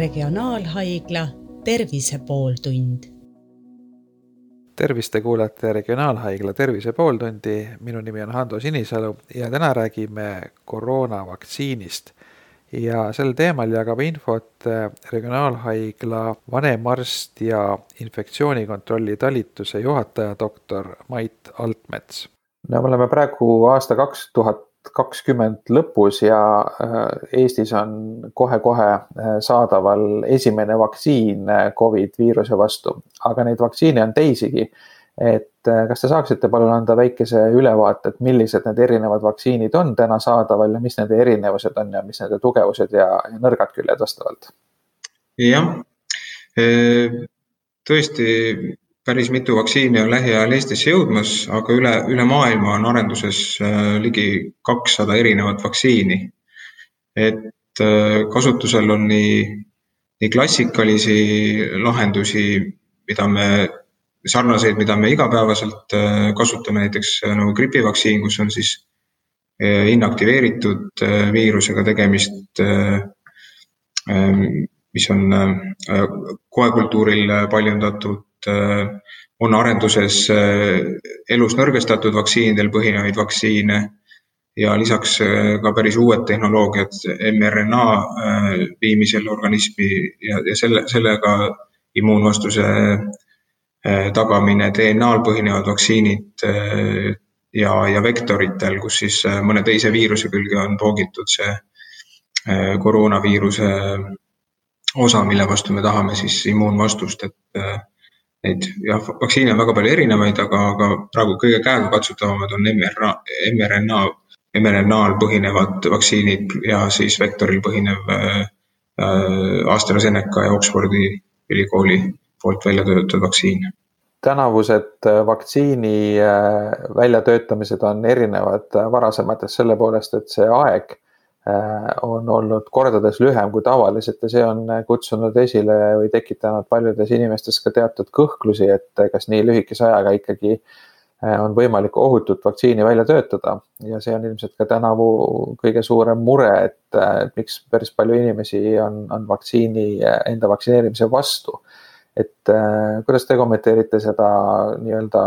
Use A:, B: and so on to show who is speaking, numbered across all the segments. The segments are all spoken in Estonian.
A: Regionaalhaigla Tervise pooltund.
B: tervist, te kuulate Regionaalhaigla Tervise pooltundi, minu nimi on Hando Sinisalu ja täna räägime koroonavaktsiinist. ja sel teemal jagab infot Regionaalhaigla vanemarst ja infektsioonikontrolli talituse juhataja, doktor Mait Altmets. no me oleme praegu aasta kaks tuhat kakskümmend lõpus ja äh, Eestis on kohe-kohe äh, saadaval esimene vaktsiin äh, Covid viiruse vastu, aga neid vaktsiine on teisigi. et kas te saaksite palun anda väikese ülevaate, et millised need erinevad vaktsiinid on täna saadaval ja mis nende erinevused on ja mis nende tugevused ja, nõrgad küljed vastavalt?
C: jah, tõesti päris mitu vaktsiini on lähiajal Eestisse jõudmas, aga üle, üle maailma on arenduses äh, ligi kakssada erinevat vaktsiini. et äh, kasutusel on nii, nii klassikalisi lahendusi, mida me, sarnaseid, mida me igapäevaselt äh, kasutame, näiteks nagu gripivaktsiin, kus on siis inaktiveeritud viirusega tegemist, mis on koekultuuril paljundatud Äh, on arenduses äh, elus nõrgestatud vaktsiinidel põhinevaid vaktsiine ja lisaks äh, ka päris uued tehnoloogiad mRNA viimisel organismi ja, ja selle, sellega immuunvastuse tagamine, DNA-l põhinevad vaktsiinid ja, ja vektoritel, kus siis mõne teise viiruse külge on poogitud see koroonaviiruse osa, mille vastu me tahame siis immuunvastust, et Neid jah, vaktsiine on väga palju erinevaid, aga, aga praegu kõige käegakatsutavamad on mRNA, mRNA, mRNA-l põhinevad vaktsiinid ja siis vektoril põhinev äh, AstraZeneca ja Oxfordi ülikooli poolt välja töötatud vaktsiin.
B: tänavused äh, vaktsiini äh, väljatöötamised on erinevad varasematest selle poolest, et see aeg Äh, on olnud kordades lühem kui tavaliselt ja see on kutsunud esile või tekitanud paljudes inimestes ka teatud kõhklusi, et kas nii lühikese ajaga ikkagi äh, on võimalik ohutut vaktsiini välja töötada ja see on ilmselt ka tänavu kõige suurem mure, et, et miks päris palju inimesi on, on vaktsiini, enda vaktsineerimise vastu. et äh, kuidas te kommenteerite seda nii-öelda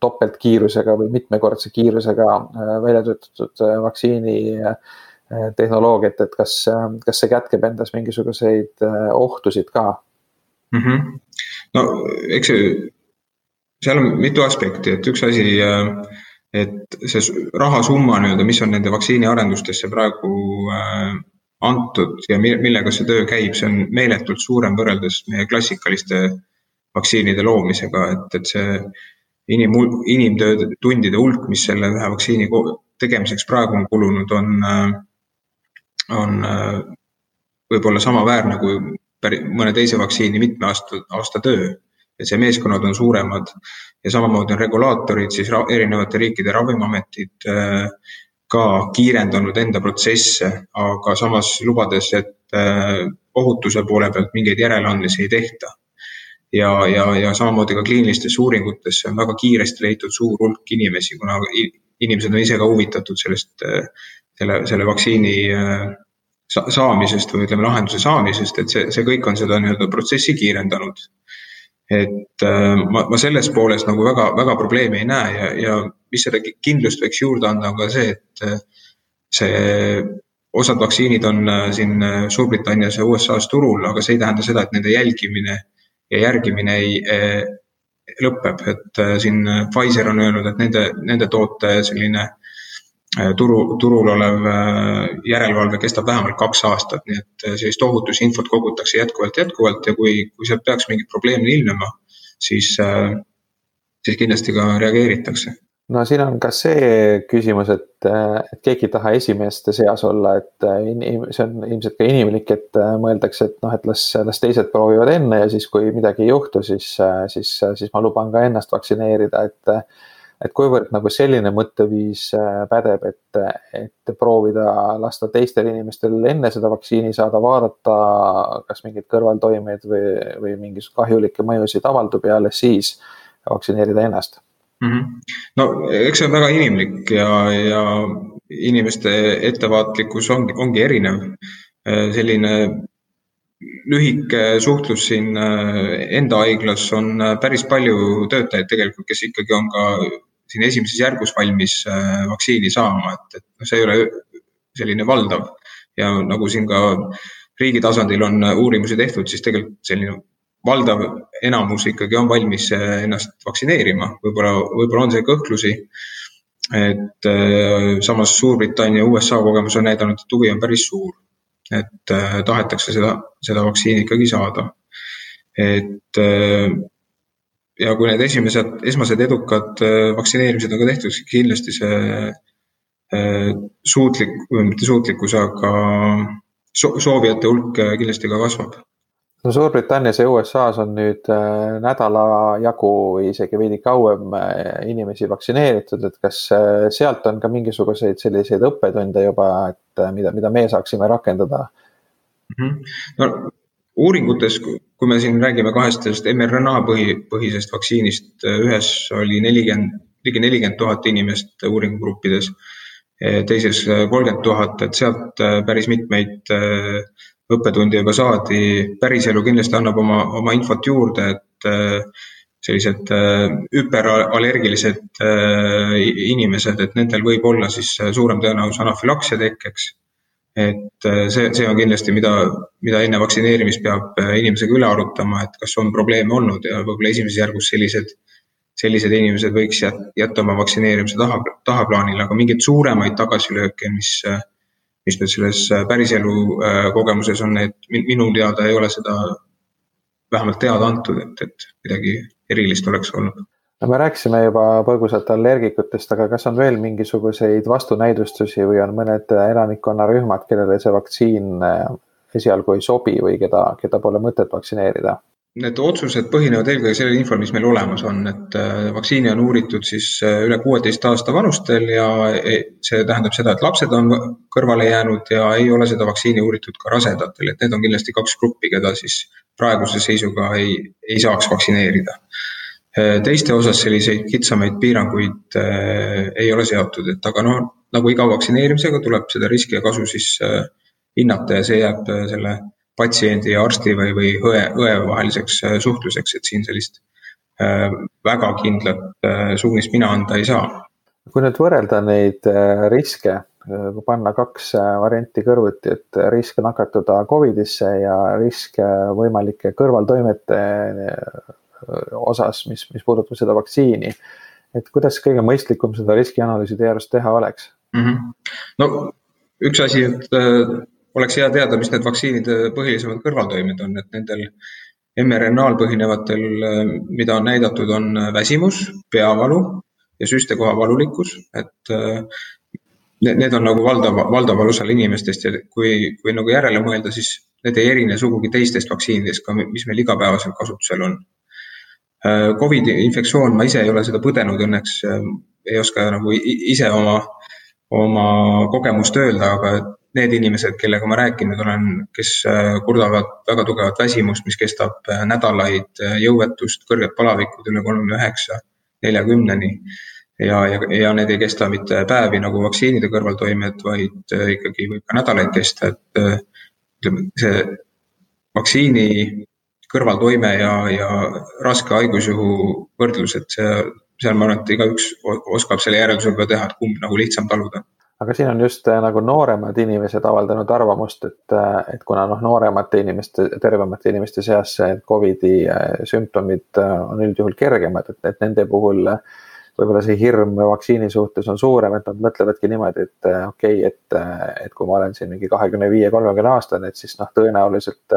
B: topeltkiirusega või mitmekordse kiirusega välja töötatud vaktsiini Äh, tehnoloogiat, et kas, äh, kas see kätkeb endas mingisuguseid äh, ohtusid ka
C: mm? -hmm. no eks see, seal on mitu aspekti, et üks asi, et see rahasumma nii-öelda, mis on nende vaktsiiniarendustesse praegu antud ja millega see töö käib, see on meeletult suurem võrreldes meie klassikaliste vaktsiinide loomisega, et, et see inim, inimtöö tundide hulk, mis selle ühe vaktsiini tegemiseks praegu on kulunud, on on võib-olla samaväärne kui mõne teise vaktsiini mitme aasta, aasta töö. et see meeskonnad on suuremad ja samamoodi on regulaatorid, siis erinevate riikide ravimiametid ka kiirendanud enda protsesse, aga samas lubades, et ohutuse poole pealt mingeid järeleandmisi ei tehta. Ja, ja, ja samamoodi ka kliinilistesse uuringutesse on väga kiiresti leitud suur hulk inimesi, kuna inimesed on ise ka huvitatud sellest selle, selle vaktsiini äh, saamisest või ütleme, lahenduse saamisest, et see, see kõik on seda nii-öelda protsessi kiirendanud. et äh, ma, ma selles pooles nagu väga, väga probleemi ei näe ja, ja mis seda kindlust võiks juurde anda, on ka see, et äh, see osad vaktsiinid on siin Suurbritannias ja USA-s turul, aga see ei tähenda seda, et nende jälgimine ja järgimine ei eh, lõpeb, et siin Pfizer on öelnud, et nende, nende toote selline Äh, turu, turul olev järelevalve kestab vähemalt kaks aastat, nii et sellist ohutusinfot kogutakse jätkuvalt, jätkuvalt ja kui, kui sealt peaks mingid probleemid ilmnema, siis, siis kindlasti ka reageeritakse
B: no siin on ka see küsimus, et, et keegi ei taha esimeste seas olla, et see on ilmselt ka inimlik, et mõeldakse, et noh, et las, las teised proovivad enne ja siis, kui midagi ei juhtu, siis, siis, siis ma luban ka ennast vaktsineerida, et et kuivõrd nagu selline mõtteviis äh, pädeb, et, et proovida lasta teistel inimestel enne seda vaktsiini saada, vaadata, kas mingeid kõrvaltoimeid või, või mingisuguseid kahjulikke mõjusid avaldub ja alles siis vaktsineerida ennast
C: mm. -hmm. no eks see on väga inimlik ja, ja inimeste ettevaatlikkus ongi, ongi erinev. Äh, selline lühike suhtlus siin enda haiglas on päris palju töötajaid tegelikult, kes ikkagi on ka siin esimeses järgus valmis vaktsiini saama, et, et noh, see ei ole selline valdav ja nagu siin ka riigi tasandil on uurimusi tehtud, siis tegelikult selline valdav enamus ikkagi on valmis ennast vaktsineerima, võib-olla, võib-olla on see kõhklusi. et äh, samas Suurbritannia, USA kogemus on näidanud, et huvi on päris suur. et äh, tahetakse seda, seda vaktsiini ikkagi saada. et ja kui need esimesed, esmased edukad vaktsineerimised on ka tehtud, siis kindlasti see suutlik, või mitte suutlikkus, aga soovijate hulk kindlasti ka kasvab
B: no Suurbritannias ja USA-s on nüüd äh, nädala jagu või isegi veidi kauem äh, inimesi vaktsineeritud, et kas äh, sealt on ka mingisuguseid selliseid õppetunde juba, et mida, mida meie saaksime rakendada
C: mm? -hmm. no uuringutes, kui me siin räägime kahest sellest mRNA põhi, põhisest vaktsiinist, ühes oli nelikümmend, ligi nelikümmend tuhat inimest uuringugruppides, teises kolmkümmend tuhat, et sealt päris mitmeid õppetundi juba saadi, päriselu kindlasti annab oma, oma infot juurde, et äh, sellised äh, hüperallergilised äh, inimesed, et nendel võib olla siis suurem tõenäosus anafülaksia tekkeks. et see, see on kindlasti, mida, mida enne vaktsineerimist peab inimesega üle arutama, et kas on probleeme olnud ja võib-olla esimeses järgus sellised, sellised inimesed võiks jätta oma vaktsineerimise taha, tahaplaanile, aga mingeid suuremaid tagasilööke, mis mis nüüd selles äh, päriselu äh, kogemuses on, et minu teada ei ole seda vähemalt teada antud, et, et midagi erilist oleks olnud
B: no me rääkisime juba põgusalt allergikutest, aga kas on veel mingisuguseid vastunäidustusi või on mõned elanikkonnarühmad, kellele see vaktsiin äh, esialgu ei sobi või keda, keda pole mõtet vaktsineerida?
C: Need otsused põhinevad eelkõige sellel infol, mis meil olemas on, et äh, vaktsiini on uuritud siis äh, üle kuueteist aasta vanustel ja e, see tähendab seda, et lapsed on kõrvale jäänud ja ei ole seda vaktsiini uuritud ka rasedatel, et need on kindlasti kaks gruppi, keda siis praeguse seisuga ei, ei saaks vaktsineerida. Äh, teiste osas selliseid kitsamaid piiranguid ei ole seatud, et aga noh, nagu iga vaktsineerimisega tuleb seda riski ja kasu siis hinnata ja see jääb selle patsiendi ja arsti või, või õe, õe vaheliseks äh, suhtluseks, et siin sellist äh, väga kindlat äh, suunist mina anda ei saa.
B: kui nüüd võrrelda neid riske, kui panna kaks varianti kõrvuti, et risk nakatuda Covidisse ja risk võimalike kõrvaltoimete osas, mis, mis puudutab seda vaktsiini, et kuidas kõige mõistlikum seda riskianalüüsi teie arust teha oleks mm?
C: -hmm. no üks asi, et oleks hea teada, mis need vaktsiinide põhilisemad kõrvaltoimed on, et nendel mRNA-l põhinevatel, mida on näidatud, on väsimus, peavalu ja süstekoha valulikkus, et need, on nagu valdav, valdaval osal inimestest ja kui, kui nagu järele mõelda, siis need ei erine sugugi teistest vaktsiinidest ka, mis meil igapäevaselt kasutusel on. Covidi infektsioon, ma ise ei ole seda põdenud õnneks, ei oska nagu ise oma, oma kogemust öelda, aga need inimesed, kellega ma rääkinud olen, kes äh, kurdavad väga tugevat väsimust, mis kestab äh, nädalaid, äh, jõuetust, kõrged palavikud üle kolmekümne üheksa, neljakümneni. ja, ja, ja need ei kesta mitte päevi nagu vaktsiinide kõrvaltoimed, vaid ikkagi võib ka nädalaid kesta, et ütleme, see vaktsiini kõrvaltoime ja, ja raske haigusjuhu võrdlus, et see, seal ma arvan, et igaüks oskab selle järelduse juba teha, et kumb nagu lihtsam taluda
B: aga siin on just äh, nagu nooremad inimesed avaldanud arvamust, et, äh, et kuna noh, nooremate inimeste, tervemate inimeste seas Covidi äh, sümptomid on üldjuhul kergemad, et, et nende puhul võib-olla see hirm vaktsiini suhtes on suurem, et nad mõtlevadki niimoodi, et okei okay,, et, et kui ma olen siin mingi kahekümne viie, kolmekümne aastane, et siis noh, tõenäoliselt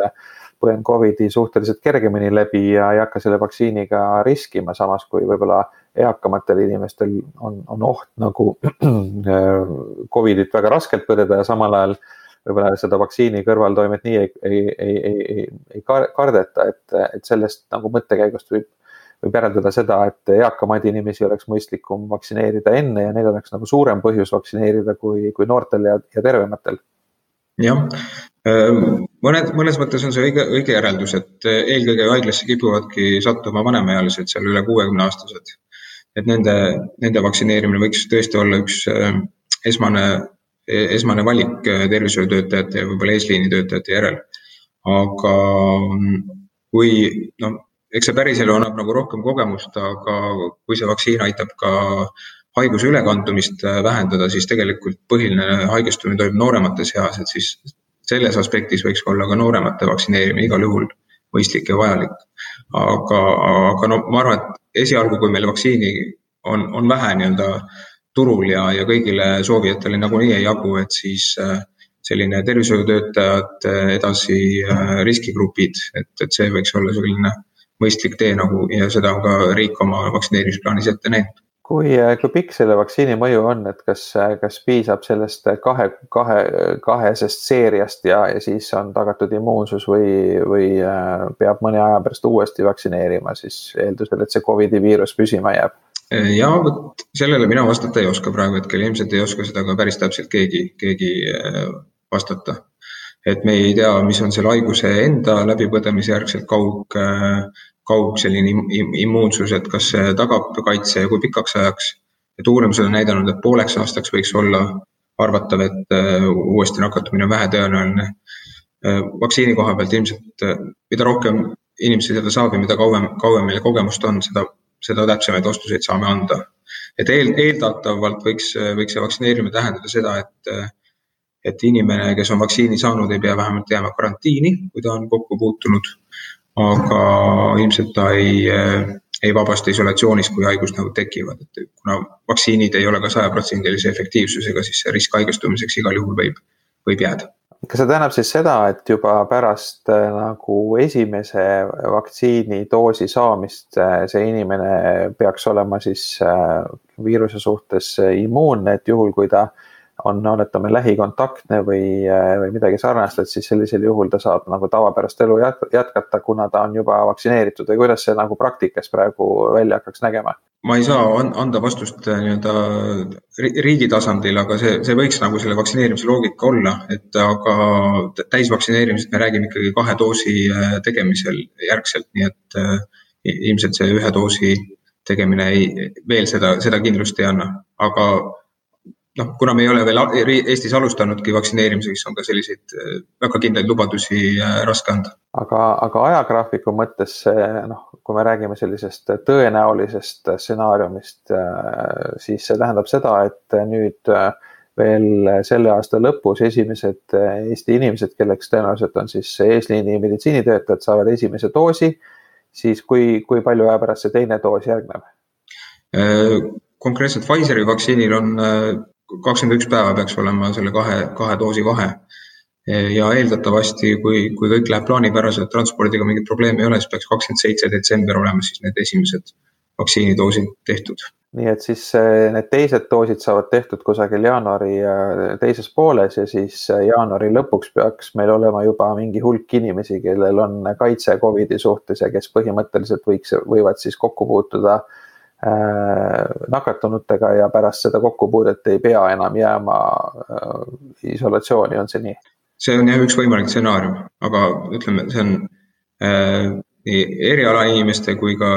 B: põen Covidi suhteliselt kergemini läbi ja ei hakka selle vaktsiiniga riskima, samas kui võib-olla eakamatel inimestel on, on oht nagu Covidit väga raskelt põdeda ja samal ajal võib-olla seda vaktsiini kõrvaltoimet nii ei, ei, ei, ei, ei, ei kardeta, et, et sellest nagu mõttekäigust võib, võib järeldada seda, et eakamaid inimesi oleks mõistlikum vaktsineerida enne ja neil oleks nagu suurem põhjus vaktsineerida kui, kui noortel ja, ja tervematel
C: jah, Ehm, mõned, mõnes mõttes on see õige, õige järeldus, et eh, eelkõige haiglasse kipuvadki sattuma vanemaealised, seal üle kuuekümne aastased. Et nende, nende vaktsineerimine võiks tõesti olla üks eh, esmane, esmane valik eh, tervishoiutöötajate ja võib-olla eesliini töötajate järel. aga kui noh, eks see päriselu annab nagu rohkem kogemust, aga kui see vaktsiin aitab ka haiguse ülekandumist äh, vähendada, siis tegelikult põhiline haigestumine toimub nooremates eas, et siis selles aspektis võiks olla ka nooremate vaktsineerimine igal juhul mõistlik ja vajalik. aga, aga no ma arvan, et esialgu, kui meil vaktsiini on, on vähe nii-öelda turul ja, ja kõigile soovijatele nagunii ei jagu, et siis äh, selline tervishoiutöötajad, edasi äh, riskigrupid, et, et see võiks olla selline mõistlik tee nagu ja seda on ka riik oma vaktsineerimisplaanis ette näinud
B: kui, kui pikk selle vaktsiini mõju on, et kas, kas piisab sellest kahe, kahe, kahesest seeriast ja, ja siis on tagatud immuunsus või, või peab mõne aja pärast uuesti vaktsineerima siis eeldusel, et see Covidi viirus püsima jääb?
C: ja vot sellele mina vastata ei oska praegu hetkel, ilmselt ei oska seda ka päris täpselt keegi, keegi vastata. et me ei tea, mis on selle haiguse enda läbipõdemise järgselt kaug, kaug selline immuunsus, et kas see tagab kaitse ja kui pikaks ajaks. et uurimused on näidanud, et pooleks aastaks võiks olla arvatav, et äh, uuesti nakatumine on vähetõenäoline. Äh, vaktsiini koha pealt ilmselt, äh, mida rohkem inimesi seda saab ja mida kauem, kauem meil kogemust on, seda, seda täpsemaid vastuseid saame anda. et eel, eeldatavalt võiks, võiks see vaktsineerimine tähendada seda, et et inimene, kes on vaktsiini saanud, ei pea vähemalt jääma karantiini, kui ta on kokku puutunud aga ilmselt ta ei, ei vabasta isolatsioonist, kui haigusnähud tekivad, et kuna vaktsiinid ei ole ka sajaprotsendilise efektiivsusega, siis see risk haigestumiseks igal juhul võib, võib jääda.
B: Kas see tähendab siis seda, et juba pärast äh, nagu esimese vaktsiinidoosi saamist äh, see inimene peaks olema siis viiruse suhtes immuunne, et juhul, kui ta äh, on, oletame, lähikontaktne või, või midagi sarnast, et siis sellisel juhul ta saab nagu tavapärast elu jätkata, kuna ta on juba vaktsineeritud või kuidas see nagu praktikas praegu välja hakkaks nägema?
C: ma ei saa anda vastust äh, nii-öelda riigi tasandil, aga see, see võiks nagu selle vaktsineerimise loogika olla, et aga täisvaktsineerimisest me räägime ikkagi kahe doosi äh, tegemisel järgselt, nii et äh, ilmselt see ühe doosi tegemine ei, veel seda, seda kindlust ei anna, aga noh, kuna me ei ole veel Eestis alustanudki vaktsineerimisega, siis on ka selliseid äh, väga kindlaid lubadusi äh, raske anda.
B: aga, aga ajagraafiku mõttes noh, kui me räägime sellisest tõenäolisest stsenaariumist, äh, siis see tähendab seda, et nüüd veel selle aasta lõpus esimesed Eesti inimesed, kelleks tõenäoliselt on siis eesliini meditsiinitöötajad, saavad esimese doosi. siis kui, kui palju aja pärast see teine doos järgneb?
C: konkreetselt Pfizeri vaktsiinil on kakskümmend üks päeva peaks olema selle kahe, kahe doosi vahe. ja eeldatavasti, kui, kui kõik läheb plaanipäraselt, transpordiga mingit probleemi ei ole, siis peaks kakskümmend seitse detsember olema siis need esimesed vaktsiinidoosid tehtud.
B: nii et siis eh, need teised doosid saavad tehtud kusagil jaanuari eh, teises pooles ja siis eh, jaanuari lõpuks peaks meil olema juba mingi hulk inimesi, kellel on kaitse Covidi suhtes ja kes põhimõtteliselt võiks, võivad siis kokku puutuda äh, nakatunutega ja pärast seda kokkupuudet ei pea enam jääma äh, isolatsiooni, on see nii?
C: see on jah üks võimalik stsenaarium, aga ütleme, see on äh, nii erialainimeste kui ka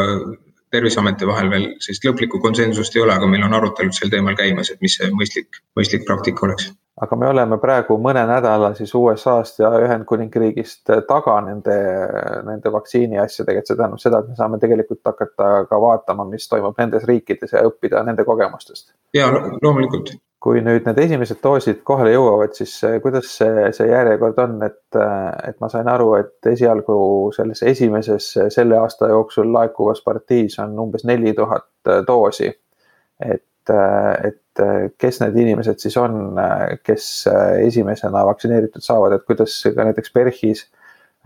C: Terviseameti vahel veel sellist lõplikku konsensust ei ole, aga meil on arutelud sel teemal käimas, et mis see mõistlik, mõistlik praktika oleks
B: aga me oleme praegu mõne nädala siis USA-st ja Ühendkuningriigist taga nende, nende vaktsiini asjadega, et see tähendab seda, et me saame tegelikult hakata ka vaatama, mis toimub nendes riikides ja õppida nende kogemustest.
C: ja loomulikult.
B: kui nüüd need esimesed doosid kohale jõuavad, siis kuidas see, see järjekord on, et, et ma sain aru, et esialgu selles esimeses selle aasta jooksul laekuvas partiis on umbes neli tuhat doosi. et, et et kes need inimesed siis on, kes esimesena vaktsineeritud saavad, et kuidas ka näiteks PERHis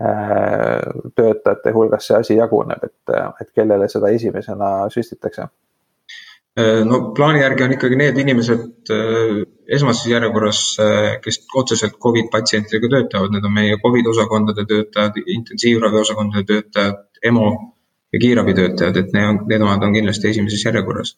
B: äh, töötajate hulgas see asi jaguneb, et, et kellele seda esimesena süstitakse?
C: Äh, no plaani järgi on ikkagi need inimesed äh, esmases järjekorras, kes otseselt Covid patsientidega töötavad, need on meie Covid osakondade töötajad, intensiivraviosakondade töötajad, EMO ja kiirabitöötajad, et need on, need omad on kindlasti esimeses järjekorras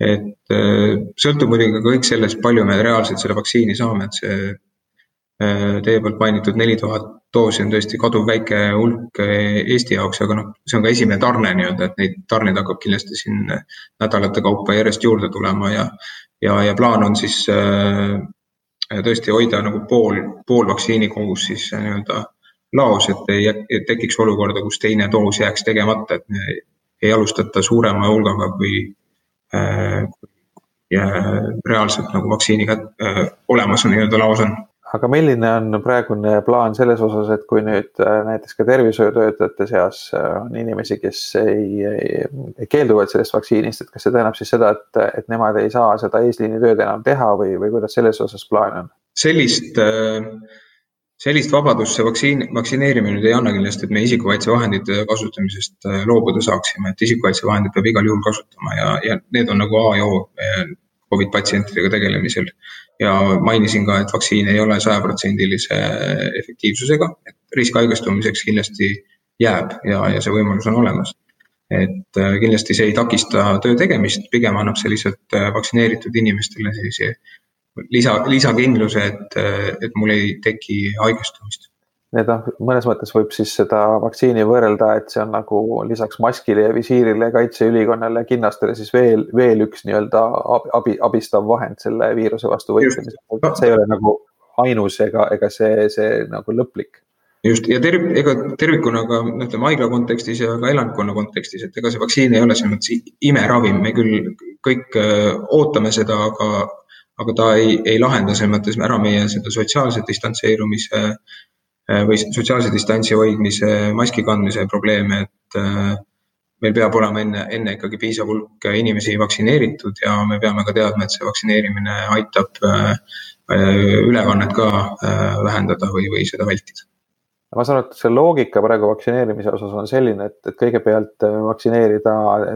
C: et äh, sõltub muidugi kõik sellest, palju me reaalselt selle vaktsiini saame, et see äh, teie poolt mainitud neli tuhat doosi on tõesti kaduvväike hulk äh, Eesti jaoks, aga noh, see on ka esimene tarne nii-öelda, et neid tarneid hakkab kindlasti siin nädalate kaupa järjest juurde tulema ja, ja, ja plaan on siis tõesti hoida nagu pool, pool vaktsiini kogus siis nii-öelda laos, et ei et tekiks olukorda, kus teine doos jääks tegemata, et ei alustata suurema hulgaga, kui äh, reaalselt nagu vaktsiiniga äh, olemas nii-öelda laos on
B: aga milline on praegune plaan selles osas, et kui nüüd äh, näiteks ka tervishoiutöötajate seas äh, on inimesi, kes ei, ei, ei keelduvad sellest vaktsiinist, et kas see tähendab siis seda, et, et nemad ei saa seda eesliinitööd enam teha või, või kuidas selles osas plaan on?
C: sellist, äh, sellist vabadust see vaktsiin, vaktsineerimine nüüd ei anna kindlasti, et me isikukaitsevahendite kasutamisest loobuda saaksime, et isikukaitsevahendid peab igal juhul kasutama ja, ja need on nagu A ja O Covid patsientidega tegelemisel ja mainisin ka, et vaktsiin ei ole sajaprotsendilise efektiivsusega, et risk haigestumiseks kindlasti jääb ja, ja see võimalus on olemas. et äh, kindlasti see ei takista töö tegemist, pigem annab see lihtsalt äh, vaktsineeritud inimestele sellise lisa, lisakindluse, et, et mul ei teki haigestumist.
B: Need noh, mõnes mõttes võib siis seda vaktsiini võrrelda, et see on nagu lisaks maskile ja visiirile, kaitseülikonnale kinnastele siis veel, veel üks nii-öelda abi, abistav vahend selle viiruse vastu võitlemisel. see ei ole nagu ainus ega, ega see, see nagu lõplik.
C: Just. Ja terv-, ega tervikuna ka ütleme haigla kontekstis ja ka elanikkonna kontekstis, et ega see vaktsiin ei ole selles mõttes imeravim, me küll kõik äh, ootame seda, aga, aga ta ei, ei lahenda selles mõttes ära meie seda sotsiaalse distantseerumise äh, või sotsiaalse distantsi hoidmise, maski kandmise probleeme, et äh, meil peab olema enne, enne ikkagi piisav hulk inimesi vaktsineeritud ja me peame ka teadma, et see vaktsineerimine aitab äh, ülekannet ka vähendada või, või seda vältida
B: ma saan aru, et see loogika praegu vaktsineerimise osas on selline, et, et kõigepealt vaktsineerida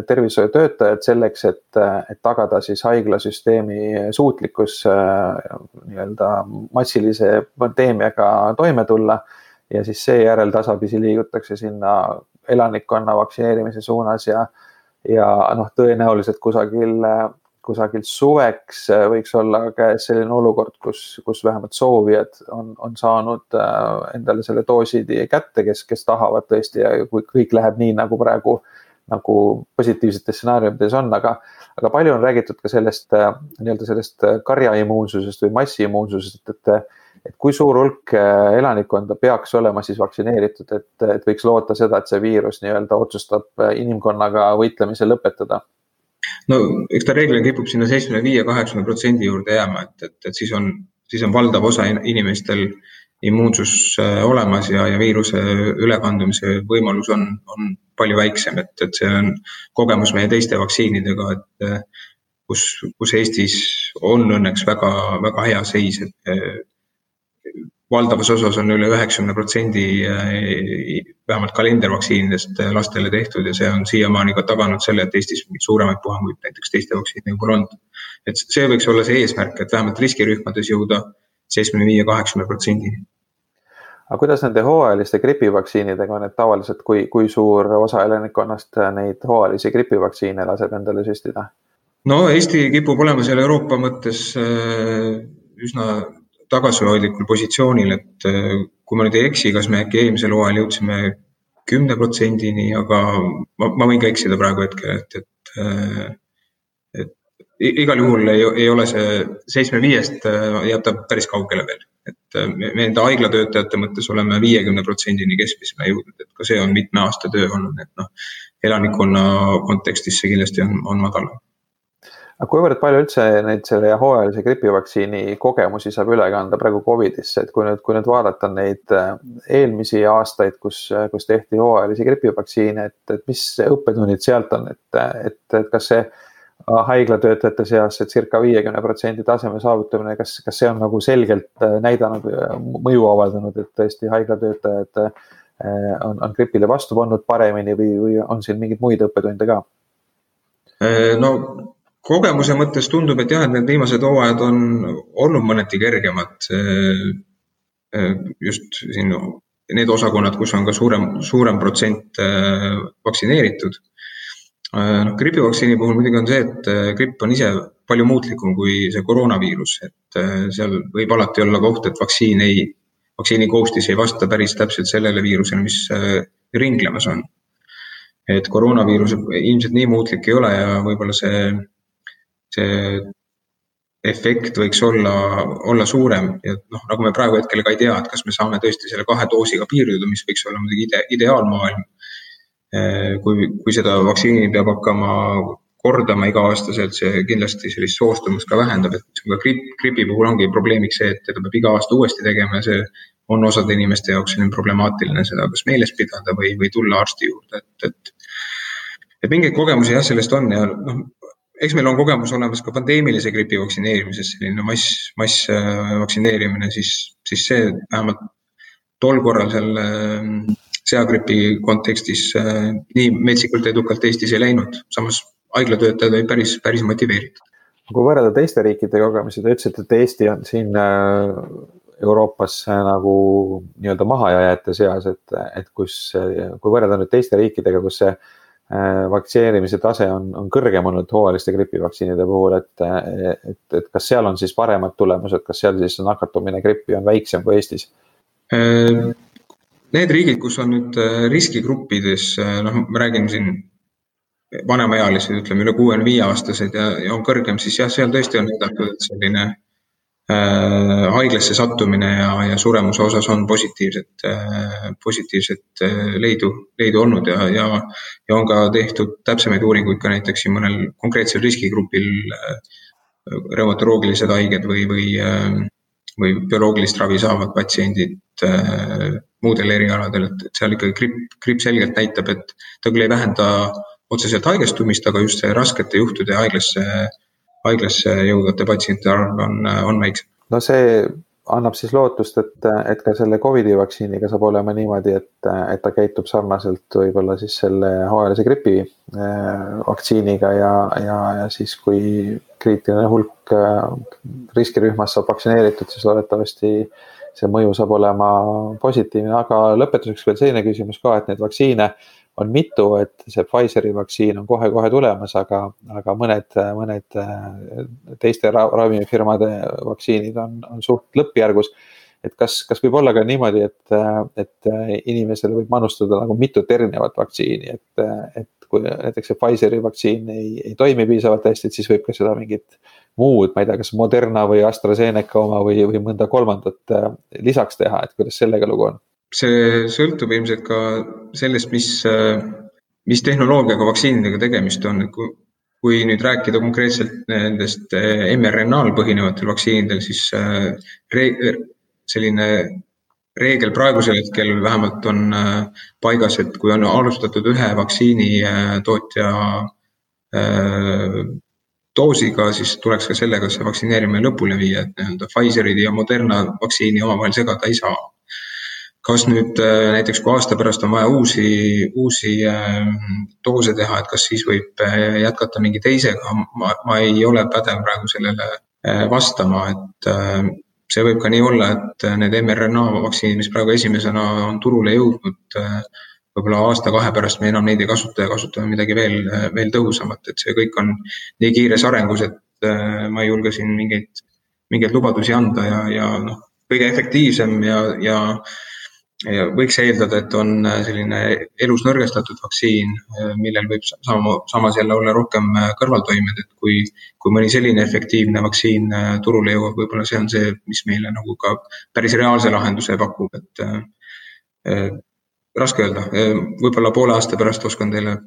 B: tervishoiutöötajad selleks, et, et tagada siis haiglasüsteemi suutlikkus nii-öelda massilise pandeemiaga toime tulla. ja siis seejärel tasapisi liigutakse sinna elanikkonna vaktsineerimise suunas ja, ja noh, tõenäoliselt kusagil kusagil suveks äh, võiks olla käes selline olukord, kus, kus vähemalt soovijad on, on saanud äh, endale selle doosi kätte, kes, kes tahavad tõesti ja kui kõik läheb nii, nagu praegu nagu positiivsetes stsenaariumides on, aga, aga palju on räägitud ka sellest äh, nii-öelda sellest karjaimmuunsusest või massiimmuunsusest, et, et, kui suur hulk elanikkonda peaks olema siis vaktsineeritud, et, et võiks loota seda, et see viirus nii-öelda otsustab inimkonnaga võitlemise lõpetada
C: no eks ta reeglina kipub sinna seitsmekümne viie, kaheksakümne protsendi juurde jääma, et, et, et siis on, siis on valdav osa inimestel immuunsus äh, olemas ja, ja viiruse ülekandumise võimalus on, on palju väiksem, et, et see on kogemus meie teiste vaktsiinidega, et äh, kus, kus Eestis on õnneks väga, väga hea seis, et äh, valdavas osas on üle üheksakümne protsendi eh, vähemalt kalendervaktsiinidest eh, lastele tehtud ja see on siiamaani ka taganud selle, et Eestis mingeid suuremaid puhanguid näiteks teiste vaktsiinidega pole olnud. et see võiks olla see eesmärk, et vähemalt riskirühmades jõuda seitsmekümne viie, kaheksakümne protsendini.
B: aga kuidas nende hooajaliste gripivaktsiinidega on, et tavaliselt kui, kui suur osa elanikkonnast neid hooajalisi gripivaktsiine laseb endale süstida?
C: no Eesti kipub olema seal Euroopa mõttes eh, üsna tagasihoidlikul positsioonil, et äh, kui ma nüüd ei eksi, kas me äkki eelmisel hooajal jõudsime kümne protsendini, aga ma, ma võin ka eksida praegu hetkel, et, et, äh, et igal juhul ei, ei ole see seitsme viiest äh, jääb ta päris kaugele veel, et me enda haiglatöötajate mõttes oleme viiekümne protsendini keskmisele jõudnud, et ka see on mitme aasta töö olnud, et noh, elanikkonna kontekstis see kindlasti on, on madalam
B: aga kuivõrd palju üldse neid selle hooajalise gripivaktsiini kogemusi saab üle kanda praegu Covidisse, et kui nüüd, kui nüüd vaadata neid äh, eelmisi aastaid, kus, kus tehti hooajalisi gripivaktsiine, et, et mis õppetunnid sealt on, et, et, et kas see haiglatöötajate seas see circa viiekümne protsendi taseme saavutamine, kas, kas see on nagu selgelt äh, näidanud, mõju avaldanud, et tõesti haiglatöötajad äh, on, on gripile vastu pannud paremini või, või on siin mingeid muid õppetunde ka?
C: no kogemuse mõttes tundub, et jah, et need viimased hooajad on olnud mõneti kergemad. just siin need osakonnad, kus on ka suurem, suurem protsent äh, vaktsineeritud. noh, gripivaktsiini puhul muidugi on see, et äh, gripp on ise palju muutlikum kui see koroonaviirus, et äh, seal võib alati olla ka oht, et vaktsiin ei, vaktsiini koostis ei vasta päris täpselt sellele viirusele, mis ringlemas on. et koroonaviirus ilmselt nii muutlik ei ole ja võib-olla see see efekt võiks olla, olla suurem ja noh, nagu me praegu hetkel ka ei tea, et kas me saame tõesti selle kahe doosiga piirduda, mis võiks olla muidugi ide, ideaalmaailm. kui, kui seda vaktsiini peab hakkama kordama iga-aastaselt, see kindlasti sellist soostumust ka vähendab, et ka gripp, gripi puhul ongi probleemiks see, et teda peab iga aasta uuesti tegema ja see on osade inimeste jaoks selline problemaatiline seda kas meeles pidada või, või tulla arsti juurde, et, et et mingeid kogemusi jah, sellest on ja noh, eks meil on kogemus olemas ka pandeemilise gripi vaktsineerimises, selline mass, massvaktsineerimine, siis, siis see vähemalt tol korral seal äh, seagripi kontekstis äh, nii metsikult edukalt Eestis ei läinud, samas haiglatöötajad olid päris, päris motiveeritud.
B: kui võrrelda teiste riikide kogemusi, te ütlesite, et Eesti on siin äh, Euroopas nagu nii-öelda mahajääjate seas, et, et kus, kui võrrelda nüüd teiste riikidega, kus see Äh, vaktsineerimise tase on, on kõrgem olnud hooajaliste gripivaktsiinide puhul, et, et, et kas seal on siis paremad tulemused, kas seal siis nakatumine grippi on väiksem kui Eestis?
C: Äh, need riigid, kus on nüüd äh, riskigruppides, noh, ma räägin siin vanemaealised, ütleme üle kuuekümne viie aastased ja, ja on kõrgem, siis jah, seal tõesti on näidatud, et selline Äh, haiglasse sattumine ja, ja suremuse osas on positiivset, äh, positiivset äh, leidu, leidu olnud ja, ja, ja on ka tehtud täpsemaid uuringuid ka näiteks siin mõnel konkreetsel riskigrupil reumatoloogilised haiged või, või, või bioloogilist ravi saavad patsiendid muudel erialadel, et, et seal ikkagi gripp, gripp selgelt näitab, et ta küll ei vähenda otseselt haigestumist, aga just see raskete juhtude haiglasse haiglasse jõudvate patsientide arv on, on väiksem.
B: no see annab siis lootust, et, et ka selle Covidi vaktsiiniga saab olema niimoodi, et, et ta käitub sarnaselt võib-olla siis selle hooajalise gripi äh, vaktsiiniga ja, ja, ja siis, kui kriitiline hulk äh, riskirühmas saab vaktsineeritud, siis loodetavasti see mõju saab olema positiivne, aga lõpetuseks veel selline küsimus ka, et neid vaktsiine on mitu, et see Pfizeri vaktsiin on kohe-kohe tulemas, aga, aga mõned, mõned teiste ravimifirmade vaktsiinid on, on suht lõppjärgus. et kas, kas võib olla ka niimoodi, et, et inimesele võib manustada nagu mitut erinevat vaktsiini, et, et kui näiteks see Pfizeri vaktsiin ei, ei toimi piisavalt hästi, et siis võib ka seda mingit muud, ma ei tea, kas Moderna või AstraZeneca oma või, või mõnda kolmandat lisaks teha, et kuidas sellega lugu on?
C: See sõltub ilmselt ka sellest, mis, mis tehnoloogiaga vaktsiinidega tegemist on, et kui, kui nüüd rääkida konkreetselt nendest mRNA-l põhinevatel vaktsiinidel, siis äh, re, selline reegel praegusel hetkel vähemalt on äh, paigas, et kui on alustatud ühe vaktsiini äh, tootja doosiga, siis tuleks ka sellega see vaktsineerimine lõpule viia, et nii-öelda Pfizeri ja Moderna vaktsiini omavahel segada ei saa kas nüüd äh, näiteks, kui aasta pärast on vaja uusi, uusi ähm, doose teha, et kas siis võib äh, jätkata mingi teisega, ma, ma ei ole pädev praegu sellele äh, vastama, et see võib ka nii olla, et need mRNA vaktsiinid, mis praegu esimesena on turule jõudnud, võib-olla aasta-kahe pärast me enam neid ei kasuta ja kasutame midagi veel, veel tõhusamat, et see kõik on nii kiires arengus, et ma ei julge siin mingeid, mingeid lubadusi anda ja, ja noh, kõige efektiivsem ja ja võiks eeldada, et on äh, selline elus nõrgestatud vaktsiin, äh, millel võib sama, samas jälle olla rohkem äh, kõrvaltoimed, et kui, kui mõni selline efektiivne vaktsiin turule jõuab, võib-olla see on see, mis meile nagu ka päris reaalse lahenduse pakub, et äh, raske öelda, võib-olla poole aasta pärast oskan teile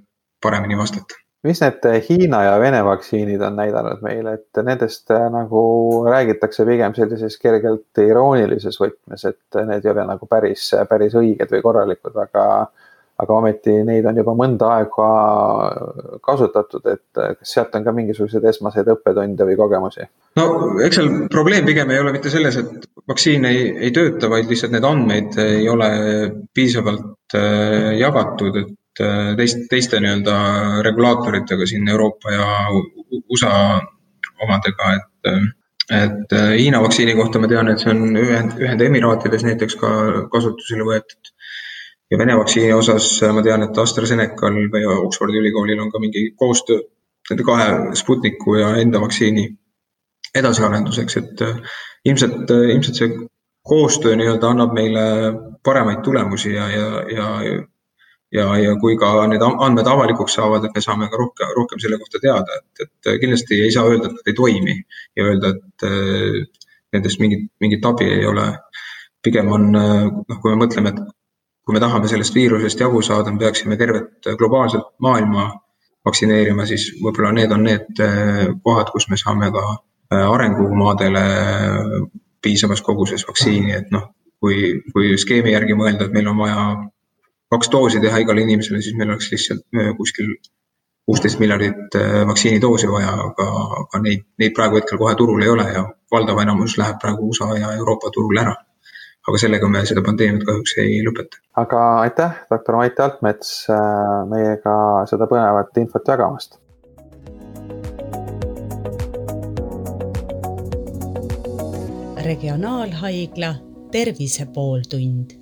C: paremini vastata
B: mis need Hiina ja Vene vaktsiinid on näidanud meile, et nendest äh, nagu räägitakse pigem sellises kergelt iroonilises võtmes, et need ei ole nagu päris, päris õiged või korralikud, aga aga ometi neid on juba mõnda aega kasutatud, et kas sealt on ka mingisuguseid esmaseid õppetunde või kogemusi?
C: no eks seal probleem pigem ei ole mitte selles, et vaktsiin ei, ei tööta, vaid lihtsalt need andmeid ei ole piisavalt äh, jagatud, et Äh, teist, teiste nii-öelda regulaatoritega siin Euroopa ja USA omadega, et äh, et äh, Hiina vaktsiini kohta ma tean, et see on Ühend, Ühendemiraatides näiteks ka kasutusele võetud. ja Vene vaktsiini osas ma tean, et AstraZenecal või Oxfordi ülikoolil on ka mingi koostöö nende kahe Sputniku ja enda vaktsiini edasiarenduseks, et ilmselt, ilmselt see koostöö nii-öelda annab meile paremaid tulemusi ja, ja, ja ja, ja kui ka need andmed avalikuks saavad, et me saame ka rohkem, rohkem selle kohta teada, et, et kindlasti ei saa öelda, et nad ei toimi ja öelda, et nendest mingit, mingit abi ei ole. pigem on, noh, kui me mõtleme, et kui me tahame sellest viirusest jagu saada, me peaksime tervet globaalset maailma vaktsineerima, siis võib-olla need on need kohad, kus me saame ka arengumaadele piisavas koguses vaktsiini, et noh, kui, kui skeemi järgi mõelda, et meil on vaja kaks doosi teha igale inimesele, siis meil oleks lihtsalt äh, kuskil kuusteist miljardit äh, vaktsiinidoosi vaja, aga, aga neid, neid praegu hetkel kohe turul ei ole ja valdav enamus läheb praegu USA ja Euroopa turul ära. aga sellega me seda pandeemiat kahjuks ei lõpeta.
B: aga aitäh, doktor Mait Altmets äh, meiega seda põnevat infot jagamast.
A: regionaalhaigla Tervise pooltund